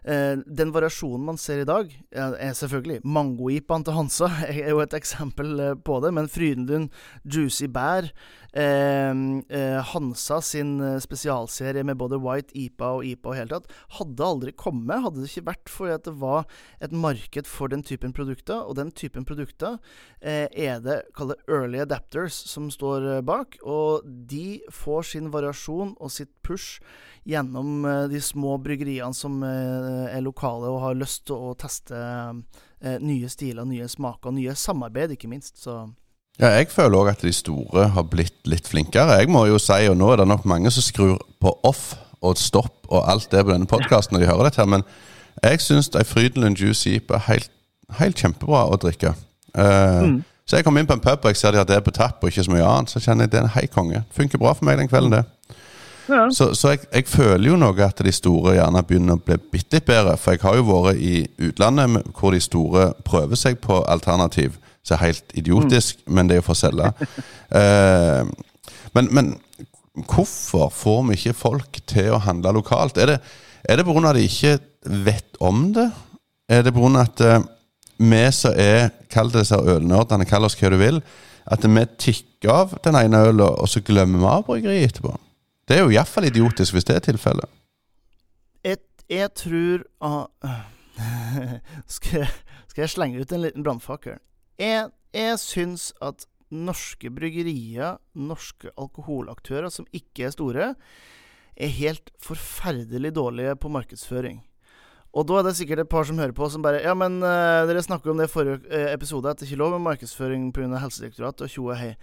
Uh, den variasjonen man ser i dag, er selvfølgelig Mangoipaen til Hansa er jo et eksempel uh, på det, men Frydenlund Juicy Bær, eh, eh, Hansa sin eh, spesialserie med både White IPA og IPA og hele tatt, hadde aldri kommet, hadde det ikke vært fordi at det var et marked for den typen produkter, og den typen produkter eh, er det kall early adapters som står bak, og de får sin variasjon og sitt push gjennom eh, de små bryggeriene som eh, er lokale og har lyst til å teste eh, nye stiler, nye smaker, nye samarbeid, ikke minst. Så ja, jeg føler òg at de store har blitt litt flinkere. Jeg må jo si, og nå er det nok mange som skrur på off og stopp og alt det på denne podkasten når de hører dette, her, men jeg syns ei Frydenlund Juice Jeep er helt, helt, kjempebra å drikke. Uh, mm. Så jeg kom inn på en pub og jeg ser de har det på tapp og ikke så mye annet, så kjenner jeg det er en hei konge. Funker bra for meg den kvelden, det. Ja. Så, så jeg, jeg, føler jo noe at de store gjerne begynner å bli bitte litt bedre. For jeg har jo vært i utlandet hvor de store prøver seg på alternativ. Så er helt idiotisk, mm. men det er jo for å selge. Eh, men, men, hvorfor får vi ikke folk til å handle lokalt? Er det, er det pga. at de ikke vet om det? Er det pga. at eh, vi som er Kall det disse ølnerdene, kall oss hva du vil. At vi tikker av den ene ølen, og så glemmer vi av bryggeriet etterpå. Det er jo iallfall idiotisk hvis det er tilfellet. Jeg, jeg tror ah, skal, skal, jeg slenge ut en liten brannfakkel? Jeg, jeg syns at norske bryggerier, norske alkoholaktører som ikke er store, er helt forferdelig dårlige på markedsføring. Og da er det sikkert et par som hører på, som bare Ja, men uh, dere snakker om det i forrige uh, episode, at det ikke er lov med markedsføring pga. Helsedirektoratet og tjo og hei.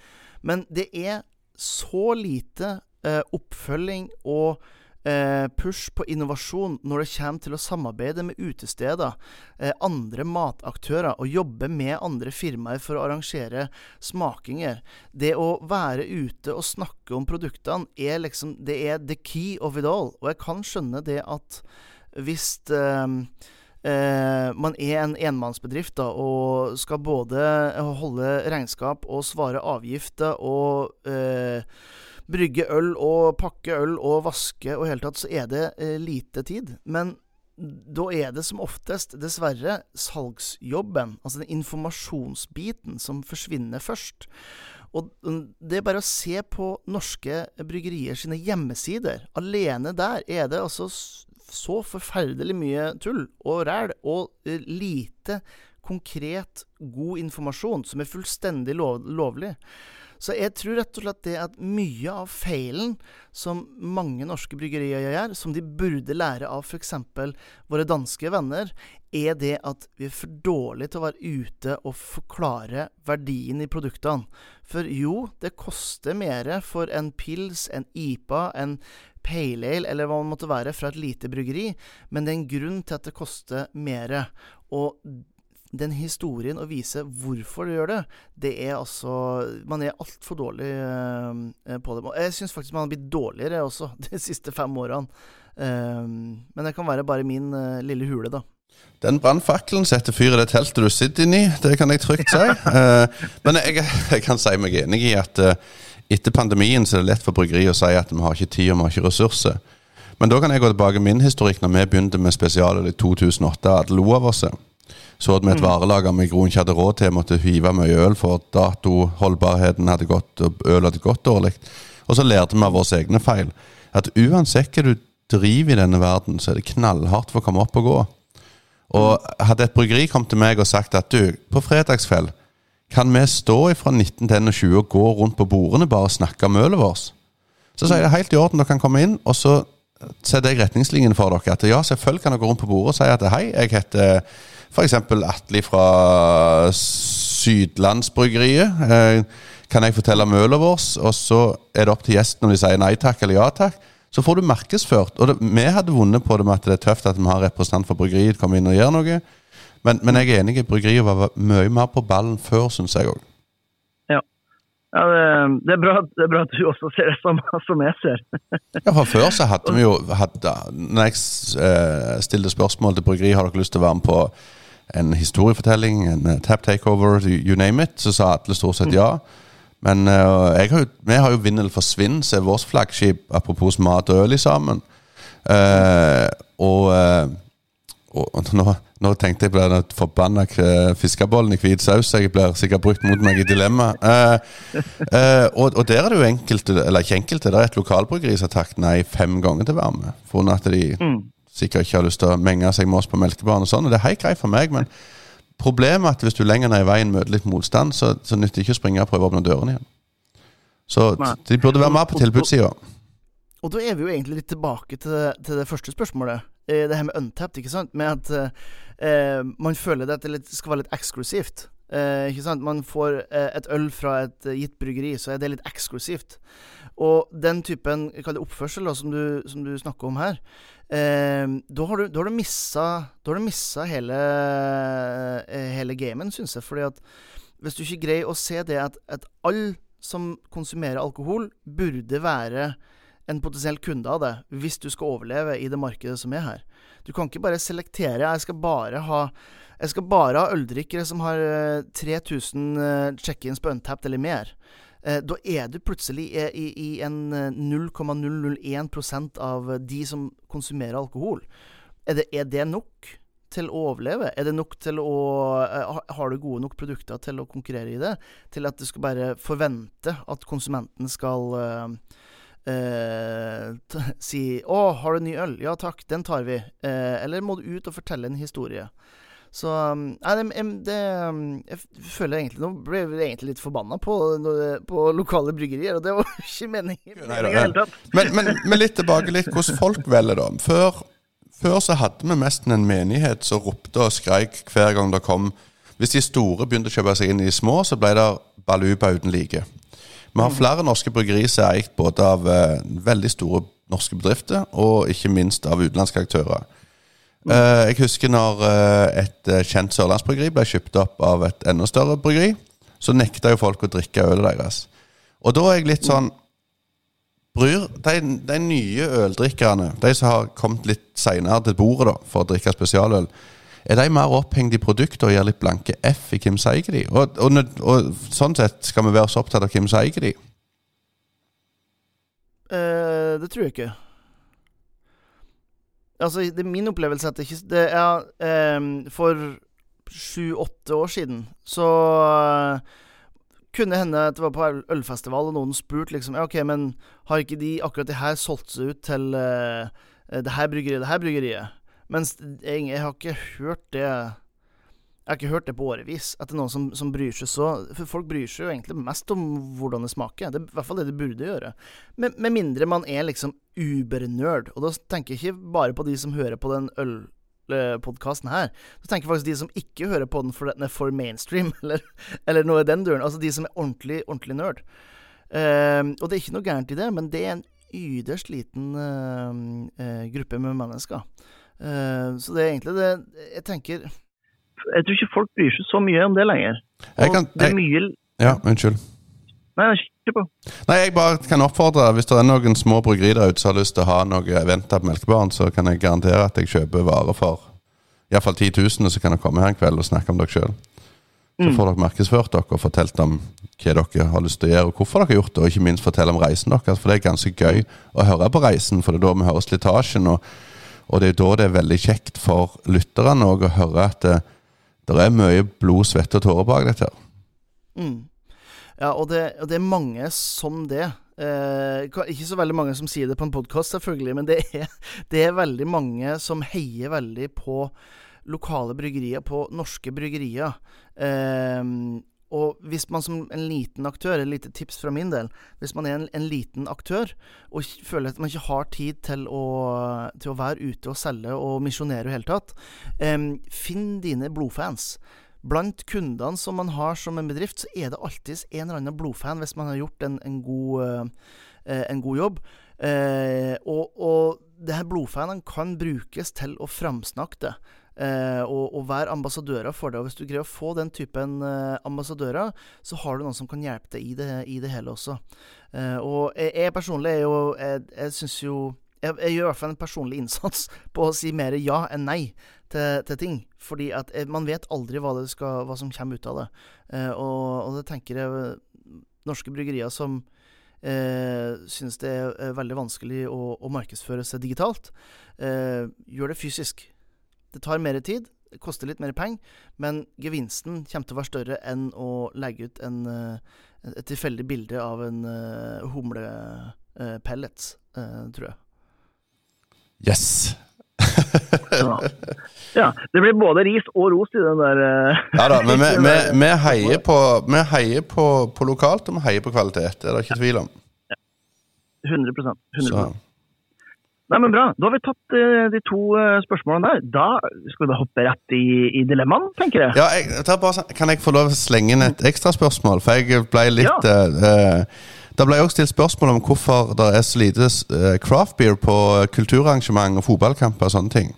Men det er så lite uh, oppfølging og push på innovasjon når det kommer til å samarbeide med utesteder, andre mataktører og jobbe med andre firmaer for å arrangere smakinger. Det å være ute og snakke om produktene er liksom Det er the key of it all. Og jeg kan skjønne det at hvis eh, man er en enmannsbedrift da, og skal både holde regnskap og svare avgifter og eh, brygge øl og pakke øl og vaske og i hele tatt, så er det eh, lite tid. Men da er det som oftest, dessverre, salgsjobben, altså den informasjonsbiten, som forsvinner først. Og det er bare å se på norske bryggerier sine hjemmesider. Alene der er det altså så forferdelig mye tull og ræl, og eh, lite konkret, god informasjon som er fullstendig lov lovlig. Så jeg tror rett og slett det at mye av feilen som mange norske bryggerier gjør, som de burde lære av f.eks. våre danske venner, er det at vi er for dårlige til å være ute og forklare verdien i produktene. For jo, det koster mer for en pils, en IPA, en pale ale eller hva det måtte være fra et lite bryggeri, men det er en grunn til at det koster mer. Og den historien å vise hvorfor du gjør det, det er altså Man er altfor dårlig uh, på det. Jeg syns faktisk man har blitt dårligere også de siste fem årene. Uh, men det kan være bare min uh, lille hule, da. Den brannfakkelen setter fyr i det teltet du sitter inni, det kan jeg trygt si. men jeg, jeg, kan si meg enig i at etter pandemien så er det lett for bryggeriet å si at vi har ikke tid og vi har ikke ressurser. Men da kan jeg gå tilbake min historikk når vi begynte med spesialet i 2008. At lo av oss. Så at vi et mm. varelager vi i grunnen ikke hadde råd til. Måtte hive mye øl for datoholdbarheten hadde gått, og øl hadde gått dårlig. Og så lærte vi av våre egne feil. At uansett hva du driver i denne verden, så er det knallhardt for å komme opp og gå. Og hadde et bryggeri kommet til meg og sagt at du, på fredagskveld kan vi stå fra 19 til 21 og gå rundt på bordene bare og snakke om ølet vårt? Så sier jeg helt i orden, dere kan komme inn, og så setter jeg retningslinjene for dere. At ja, selvfølgelig kan dere gå rundt på bordet og si at hei, jeg heter f.eks. Atli fra Sydlandsbryggeriet. Eh, kan jeg fortelle om ølet vårt? Og så er det opp til gjesten om de sier nei takk eller ja takk. Så får du markedsført. Og det, vi hadde vunnet på det med at det er tøft at vi har representant for bryggeriet komme inn og gjøre noe. Men, men jeg er enig bryggeriet var mye mer på ballen før, syns jeg òg. Ja. ja det, det, er bra, det, er bra, at du også ser det som, som jeg ser. ja, for Før så hadde vi jo hadde, Når jeg eh, stilte spørsmål til bryggeriet har dere lyst til å være med på en historiefortelling, en uh, tap takeover, you, name it, så sa alle stort sett ja. Men uh, har jo, vi har jo Vindel forsvinn, som er vårt flaggskip, apropos mat og øl sammen. Uh, og og nå, nå, tenkte jeg på den forbanna fiskebollen i hvit saus. Jeg blir sikkert brukt mot meg i dilemma. Uh, uh, og, og, der er det jo enkelte, eller ikke enkelte, det er et lokalbryggeri som har takket nei fem ganger til å være med. Funnet at de mm. Sikkert ikke har lyst til å menge seg med oss på melkebanen og sånn. Og det er helt greit for meg, men problemet er at hvis du lenger ned i veien møter litt motstand, så, så nytter det ikke å springe og prøve å åpne dørene igjen. Så de burde være mer på tilbudssida. Og da er vi jo egentlig litt tilbake til til det første spørsmålet. Eh, det her med untapped, ikke sant. Med at eh, man føler det at det skal være litt eksklusivt. Eh, ikke sant? Man får eh, et øl fra et gitt bryggeri, så er det litt eksklusivt. Og den typen oppførsel da, som, du, som du snakker om her, eh, da har du, da har du missa hele, eh, hele gamen, syns jeg. Fordi at hvis du ikke greier å se det at, at alle som konsumerer alkohol, burde være en potensiell kunde av det hvis du skal overleve i det markedet som er her. Du kan ikke bare selektere. Jeg skal bare ha jeg skal bare ha øldrikkere som har 3000 check-ins på Untapped eller mer. Da er du plutselig i, i en 0,001% av de som konsumerer alkohol. Er det, er det nok? til å overleve? Er det nok til å Har du gode nok produkter til å konkurrere i det? Til at du skal bare forvente at konsumenten skal uh, si 'Å, har du ny øl?' 'Ja takk, den tar vi.' eller må du ut og fortelle en historie? Så Nei, det, det, Jeg føler egentlig Nå ble jeg egentlig litt forbanna på, på lokale bryggerier, og det var ikke meningen. Nei, da, men, men, men, litt tilbake litt hvordan folk velger, da. Før før så hadde vi nesten en menighet som ropte og skreik hver gang det kom Hvis de store begynte å kjøpe seg inn i de små, så ble det baluba uten like. Vi har mm. flere norske bryggerier som er eikt både av uh, veldig store norske bedrifter og ikke minst av utenlandske aktører. Uh, jeg husker når uh, et kjent sørlandsbryggeri ble kjøpt opp av et enda større bryggeri, så nekta jo folk å drikke ølet deres. Og da er jeg litt sånn Bryr, de, de, nye øldrikkerne, de som har kommet litt seinere til bordet da, for å drikke spesialøl, er de mer opphengt i produktet og gir litt blanke F i hvem som eier de? Og, og, og, sånn sett skal vi være så opptatt av hvem som eier de? Uh, det tror jeg ikke. Altså, det er min opplevelse at det ikke Det er um, For sju-åtte år siden så uh, kunne hende at det var på ølfestival, og noen spurte liksom Ja, OK, men har ikke de akkurat det her solgt seg ut til uh, det her bryggeriet, det her bryggeriet? Mens jeg, jeg, har ikke hørt det Jeg har ikke hørt det på årevis. At det er noen som, som, bryr seg så For folk bryr seg jo egentlig mest om hvordan det smaker. Det er i hvert fall det de burde gjøre. Med, med mindre man er liksom ubernerd. Og da tenker jeg ikke bare på de som hører på den øl podkasten her, så tenker jeg faktisk de som ikke hører på den for den er for mainstream, eller, eller noe i den duren. Altså de som er ordentlig, ordentlig nerd. Uh, og det er ikke noe gærent i det, men det er en yderst liten uh, uh, gruppe med mennesker. så det er egentlig det Jeg tenker Jeg tror ikke folk bryr seg så mye om det lenger. Kan, det er mye Ja, unnskyld. Nei, ikke på. Nei, jeg bare kan oppfordre Hvis det er noen små bryggeri der ute som har lyst til å ha noe venta på Melkebaren, så kan jeg garantere at jeg kjøper varer for iallfall 10 000, og så kan dere komme her en kveld og snakke om dere sjøl. Så mm. får dere markedsført dere og fortalt om hva dere har lyst til å gjøre, og hvorfor dere har gjort det, og ikke minst fortelle om reisen deres. For det er ganske gøy å høre på reisen, for det er da vi hører slitasjen. Og, og det er da det er veldig kjekt for lytterne å høre at det, er mye blod, svette og tårer bak dette. Mm. Ja, og det, og det er mange som det. Eh, ikke så veldig mange som sier det på en podkast, selvfølgelig, men det er, det er, veldig mange som heier veldig på lokale bryggerier, på norske bryggerier. Eh, og hvis man som en liten aktør, et lite tips fra min del Hvis man er en, en liten aktør og føler at man ikke har tid til å, til å være ute og selge og misjonere i det hele tatt, eh, finn dine blodfans blant kundene som man har som en bedrift, så er det alltid en eller annen blodfan hvis man har gjort en, en, god, uh, en god, jobb. Uh, og, og det her blodfanene kan brukes til å framsnakke det. Uh, og, og, vær ambassadører for det. Og Hvis du greier å få den typen ambassadører, så har du noen som kan hjelpe deg i det, i det hele også. og jeg, jeg, personlig er jo Jeg, jeg syns jo jeg, jeg, gjør i hvert fall en personlig innsats på å si mer ja enn nei til, til, ting. Fordi at eh, man vet aldri hva, skal, hva som kommer ut av det. Eh, og, og, det tenker jeg norske bryggerier som eh, synes det er veldig vanskelig å, å markedsføre seg digitalt, eh, gjør det fysisk. Det tar mer tid, det koster litt mer penger, men gevinsten kommer til å være større enn å legge ut en, eh, et tilfeldig bilde av en uh, humlepellet, uh, tror jeg. Yes ja. ja. Det blir både ris og ros i den der Ja da, men vi, vi, vi heier, på, vi heier på, på, lokalt, og vi heier på kvalitet. Det er det ikke tvil om. Ja. 100 100 Nei, men Bra. Da har vi tatt uh, de to uh, spørsmålene der. Da skal vi da hoppe rett i, i dilemmaen, tenker jeg. Ja, jeg, bare, Kan jeg få lov å slenge inn et ekstraspørsmål? For jeg ble litt ja. Det ble også stilt spørsmål om hvorfor det er så lite uh, craft beer på kulturarrangement og fotballkamper og sånne ting.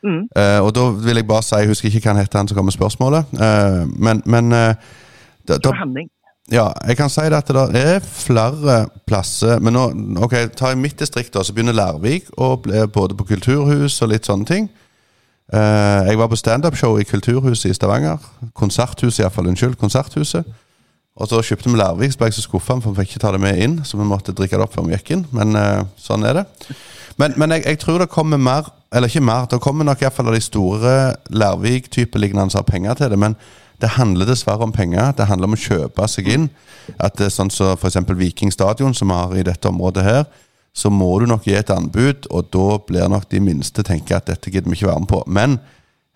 Mm. Uh, og da vil jeg bare si, jeg husker ikke hva han heter, han som kom med spørsmålet, uh, men, men da, da, Henning. Ja, jeg kan si at det er flere plasser. Men nå, ok, tar jeg mitt distrikt, da, så begynner Lærvik å bli både på kulturhus og litt sånne ting. Uh, jeg var på standup-show i Kulturhuset i Stavanger. Konserthuset, iallfall. Unnskyld. Konserthuset. Og så kjøpte vi Lærvik, så ble jeg så skuffa, for vi fikk ikke ta det med inn. Så vi måtte drikke det opp før vi gikk inn. Men uh, sånn er det. Men, men jeg, jeg, tror det kommer mer, eller ikke mer, det kommer nok iallfall av de store Lærvik-type lignende som har penger til det. Men det handler dessverre om penger. Det handler om å kjøpe seg inn. At det er sånn som så f.eks. Viking stadion, som vi har i dette området her så må du nok gi et anbud, og da blir nok de minste tenke at dette gidder vi ikke være med på. Men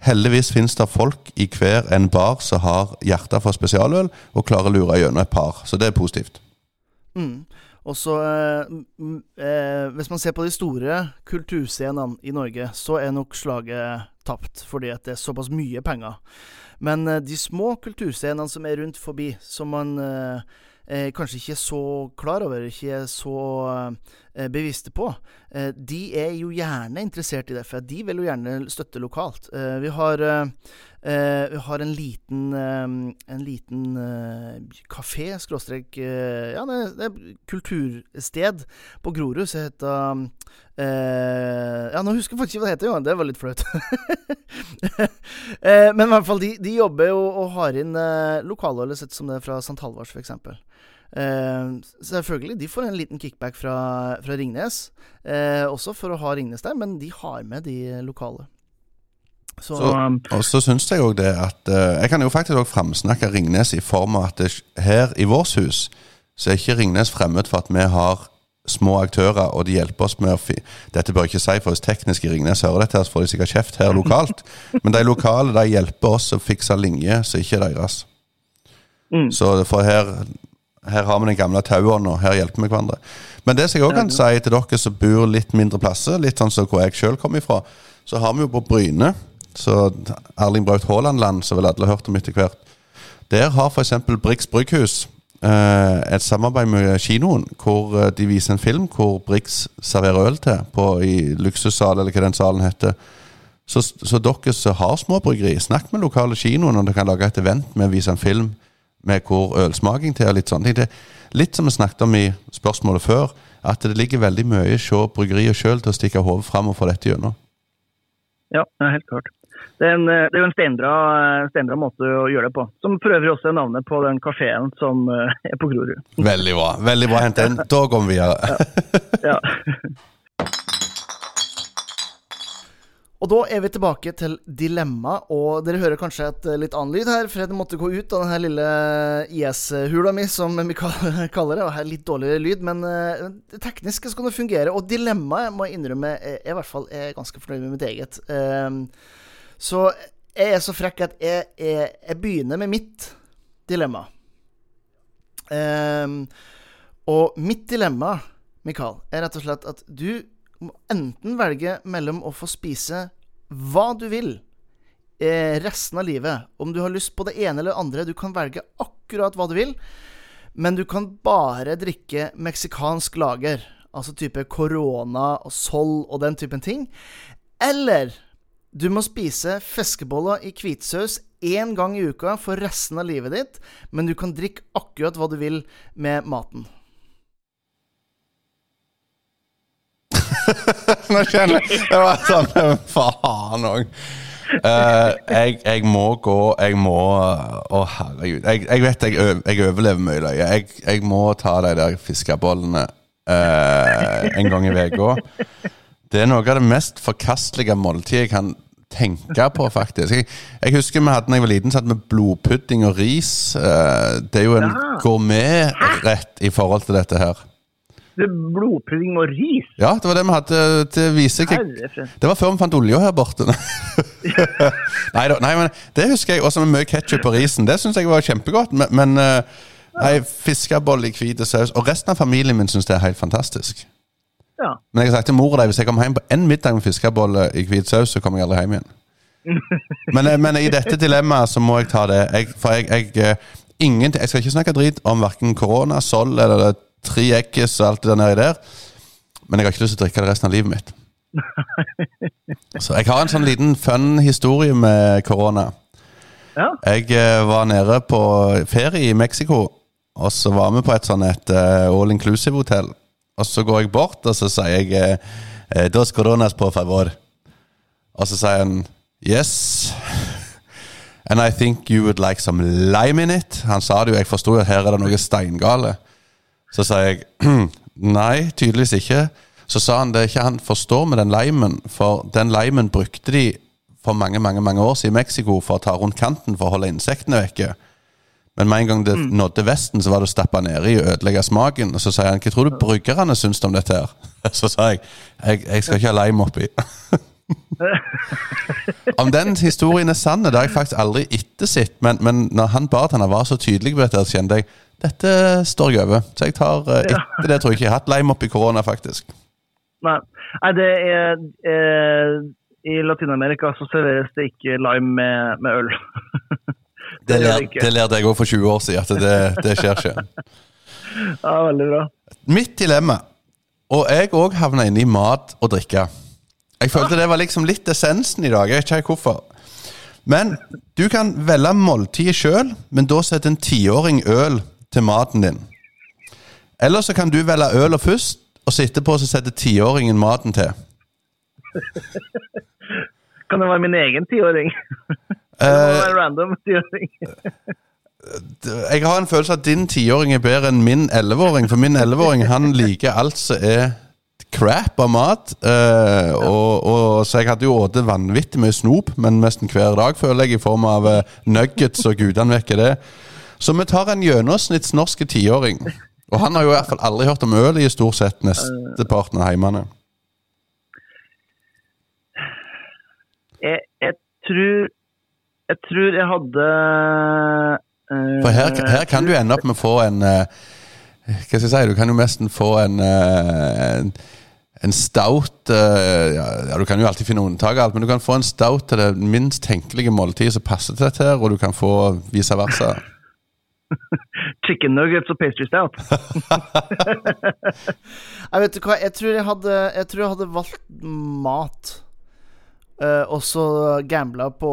heldigvis finnes det folk i hver en bar som har hjerte for spesialøl, og klarer å lure gjennom et par. Så det er positivt. Mm. Og så eh, eh, Hvis man ser på de store kulturscenene i Norge, så er nok slaget tapt, fordi det er såpass mye penger. Men eh, de små kulturscenene som er rundt forbi, som man eh, kanskje ikke er så klar over, ikke er så eh, bevisste på, de er jo gjerne interessert i det. For de vil jo gjerne støtte lokalt. Vi har, eh, eh, vi har en liten, en liten kafé, skråstrek Ja, det, det er kultursted på Grorud som heter Ja, nå husker jeg faktisk ikke hva det heter, jo. Det var litt flaut. men i hvert fall, de, de jobber jo og har inn lokalølet sett som det er fra St. Halvards, f.eks. Uh, selvfølgelig, de får en liten kickback fra, fra Ringnes, uh, også for å ha Ringnes der, men de har med de lokale. Så, så um, og så syns jeg òg det at uh, Jeg kan jo faktisk òg framsnakke Ringnes i form av at det, her i vårt hus så er ikke Ringnes fremmed for at vi har små aktører, og de hjelper oss med å fi Dette bør jeg ikke si, for hvis teknisk i Ringnes hører dette, så får de sikkert kjeft her lokalt. Men de lokale de hjelper oss å fikse linjer som ikke er deres. Mm. Så for her her har vi den gamle tauånda, her hjelper vi hverandre. Men det som jeg òg kan si til dere som bor litt mindre plasser, litt sånn som hvor jeg sjøl kommer ifra, så har vi jo på Bryne, så Erling Braut Haaland-land, som vel alle har hørt om etter hvert. Der har f.eks. Brix Brygghus eh, et samarbeid med kinoen, hvor eh, de viser en film hvor Brix serverer øl til på, i luksussal, eller hva den salen heter. Så, så dere som har småbryggeri, snakk med lokale kinoen om dere kan lage et event med å vise en film med hvor ølsmaking til og litt sånne ting. Litt som vi snakket om i spørsmålet før, at det ligger veldig mye hos bryggeriet sjøl til å stikke hodet fram og få dette gjennom. Ja, det er helt klart. Det er, en, det er jo en steinbra, steinbra, måte å gjøre det på. Som for øvrig også er navnet på den kafeen som eh, er på Grorud. Veldig bra. Veldig bra hent inn. Da går vi videre. ja. ja. Og da er vi tilbake til dilemma, og dere hører kanskje et eh, litt annen lyd her, for jeg måtte gå ut av denne lille IS-hula mi, som vi kaller det. Og her er litt dårligere lyd, men det tekniske skal det fungere. Og dilemmaet, må jeg innrømme, jeg er i hvert fall er ganske fornøyd med mitt eget. Uh, så jeg er så frekk at jeg, jeg, jeg begynner med mitt dilemma. Um, og mitt dilemma, Mikael, er rett og slett at du må enten velge mellom å få spise hva du vil eh, resten av livet. Om du har lyst på det ene eller det andre. Du kan velge akkurat hva du vil. Men du kan bare drikke meksikansk lager. Altså type korona og Sol og den typen ting. Eller du må spise fiskeboller i hvitsaus én gang i uka for resten av livet ditt, men du kan drikke akkurat hva du vil med maten. Nå kjenner jeg Det var sånn Faen òg. Uh, eh, jeg, jeg, må gå Jeg må Å, oh, herregud. Jeg, jeg, vet jeg, jeg overlever mye løye. Jeg, må ta de der fiskebollene uh, en gang i uka. Det er noe av det mest forkastelige måltidet jeg kan tenke på, faktisk. Jeg, jeg, husker vi hadde når jeg var liten, så hadde vi blodpudding og ris. Uh, det er jo en gourmetrett i forhold til dette her blodpudding og ris? Ja, det var det vi hadde til vise. Det var før vi fant olja her borte. nei, da, nei, men det husker jeg. Også med mye ketsjup på risen. Det syns jeg var kjempegodt. Men, men eh, nei, fiskebolle i hvit saus. Og resten av familien min syns det er helt fantastisk. Ja. Men jeg har sagt til mor og deg hvis jeg kommer hjem på én middag med fiskebolle i hvit saus, så kommer jeg aldri hjem igjen. men, eh, men, i dette dilemmaet så må jeg ta det. Jeg, for jeg, jeg, eh, ingen, jeg skal ikke snakke drit om verken korona, Sol eller tre eggis og alt det der nedi der. Men jeg har ikke lyst til å drikke det resten av livet mitt. Så jeg har en sånn liten fun historie med korona. Ja. Jeg eh, var nede på ferie i Mexico Og så var vi på et sånn et all inclusive-hotell. Og så går jeg bort, og så sier jeg uh, Dos coronas på favor. Og så sier han Yes. And I think you would like some lime in it. Han sa det jo, jeg forsto at her er det noe steingale. Så sa jeg nei, tydeligvis ikke. Så sa han det ikke han forstår med den limen, for den limen brukte de for mange mange, mange år siden i Mexico for å ta rundt kanten for å holde insektene vekke. Men med en gang det mm. nådde Vesten, så var det å stappe nedi og ødelegge smaken. Og så sier han hva tror du bryggerne syns om dette her? Så sa jeg jeg, jeg skal ikke ha lime oppi. om den historien er sann, det har jeg faktisk aldri ettersett. Men, men når han bartender var så tydelig på dette, så kjente jeg dette står jeg over. Så jeg tar uh, etter det tror jeg ikke jeg har hatt lime oppi korona, faktisk. Nei, Nei det er eh, I Latin-Amerika så serveres det ikke lime med, med øl. Det, lærte jeg òg for 20 år siden, at det, det skjer ikke. Ja, veldig bra. Mitt dilemma, og jeg òg havna inne i mat og drikke. Jeg følte det var liksom litt essensen i dag. Jeg vet ikke hvorfor. Men du kan velge måltidet sjøl, men da setter en tiåring øl til maten din. Eller så kan du velge øla først, og så etterpå så setter tiåringen maten til. kan det være min egen tiåring? Uh, random jeg har en følelse at din tiåring er bedre enn min elleveåring. For min elleveåring han liker alt som er crap av mat. Uh, og, og, så jeg hadde jo spist vanvittig mye snop, men nesten hver dag, føler jeg, i form av uh, nuggets og gudene vekker det. Så vi tar en gjennomsnitts norsk tiåring. Og han har jo i hvert fall aldri hørt om øl i stort sett nesteparten av heimene. Jeg, jeg tror jeg tror jeg hadde uh, For her, her, kan du ende opp med å få en uh, Hva skal jeg si, du kan jo nesten få en, uh, en, en stout ja, ja, Du kan jo alltid finne unntak, alt, men du kan få en stout til det minst tenkelige måltidet som passer til dette, her, og du kan få vice versa. Chicken nuggets og pastry stout. jeg vet du hva, jeg tror jeg hadde, jeg tror jeg hadde valgt mat. Uh, og så gambla på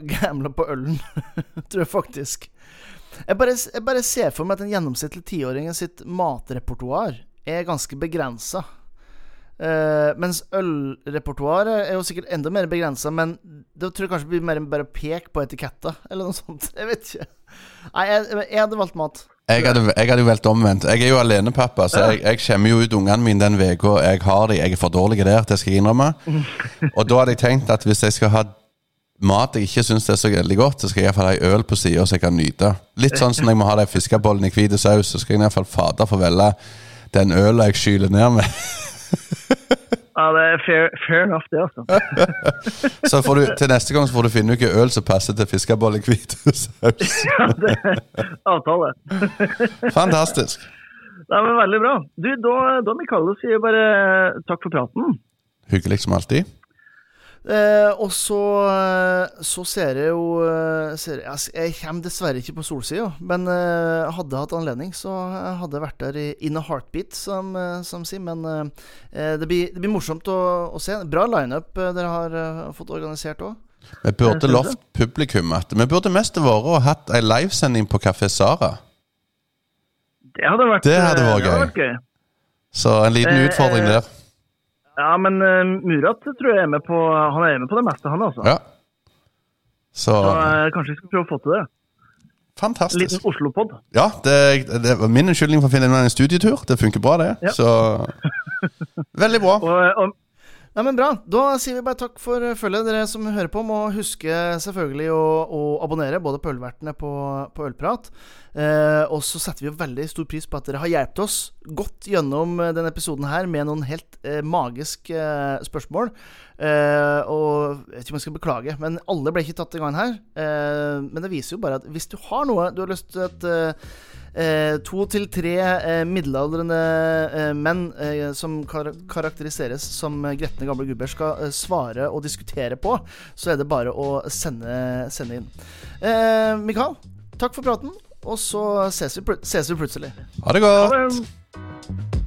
Gambla på ølen, tror jeg faktisk. Jeg bare, jeg bare, ser for meg at den gjennomsnittlige tiåringen sitt matrepertoar er ganske begrensa. Uh, mens ølrepertoaret er jo sikkert enda mer begrensa, men det tror jeg kanskje blir mer enn bare pek på etiketter, eller noe sånt. Jeg vet ikke. Nei, jeg, jeg hadde valgt mat. Jeg hadde, jeg hadde, jo valgt omvendt. Jeg er jo alenepappa, så jeg, jeg skjemmer jo ut ungene mine den uka jeg har dem. Jeg er for dårlig der, det skal jeg innrømme. Og da hadde jeg tenkt at hvis jeg skal ha mat jeg ikke syns er så veldig godt, så skal jeg iallfall ha ei øl på sida så jeg kan nyte. Litt sånn som jeg må ha de fiskebollen i hvit saus, så skal jeg iallfall fader få velge den øla jeg skyler ned med. Ja, det er fair, fair enough, det, altså. så du, til neste gang så får du finne ut øl som passer til fiskebolle i hvitosaus. ja, det er avtale. Fantastisk. Det var Veldig bra. Du, Da, da Mikael, sier bare takk for praten. Hyggelig som alltid. Eh, og så, eh, så ser jeg jo eh, ser jeg, jeg, kommer dessverre ikke på solsida, men eh, hadde jeg hatt anledning, så hadde jeg vært der i, in a heartbeat, som, eh, som sier. Men eh, det, blir, det, blir, morsomt å, å se. Bra lineup dere har fått organisert òg. Vi burde lovt publikum at Vi burde mest vært og hatt ei livesending på Kafé Sara. Det hadde vært, det hadde vært gøy. gøy. Så en liten utfordring der. Ja, men uh, Murat tror jeg er med på Han er med på det meste, han altså. Ja. Så, Så uh, kanskje vi skal prøve å få til det. Fantastisk. Liten Oslo-pod. Ja, det, det, var min unnskyldning for å finne en studietur. Det funker bra, det. Ja. Så Veldig bra. og, og Nei, men Bra. Da sier vi bare takk for følget, dere som hører på. Må huske selvfølgelig å, å abonnere, både på Ølvertene på, på Ølprat. Eh, og så setter vi jo veldig stor pris på at dere har hjulpet oss godt gjennom eh, denne episoden her med noen helt eh, magiske eh, spørsmål. Eh, og jeg vet ikke om jeg skal beklage, men alle ble ikke tatt i gang her. Eh, men det viser jo bare at hvis du har noe du har lyst til at Eh, to til tre eh, middelaldrende eh, menn eh, som kar karakteriseres som gretne gamle gubber, skal eh, svare og diskutere på, så er det bare å sende, sende inn. Eh, Mikael, takk for praten, og så ses vi, ses vi plutselig. Ha det godt. Ha det.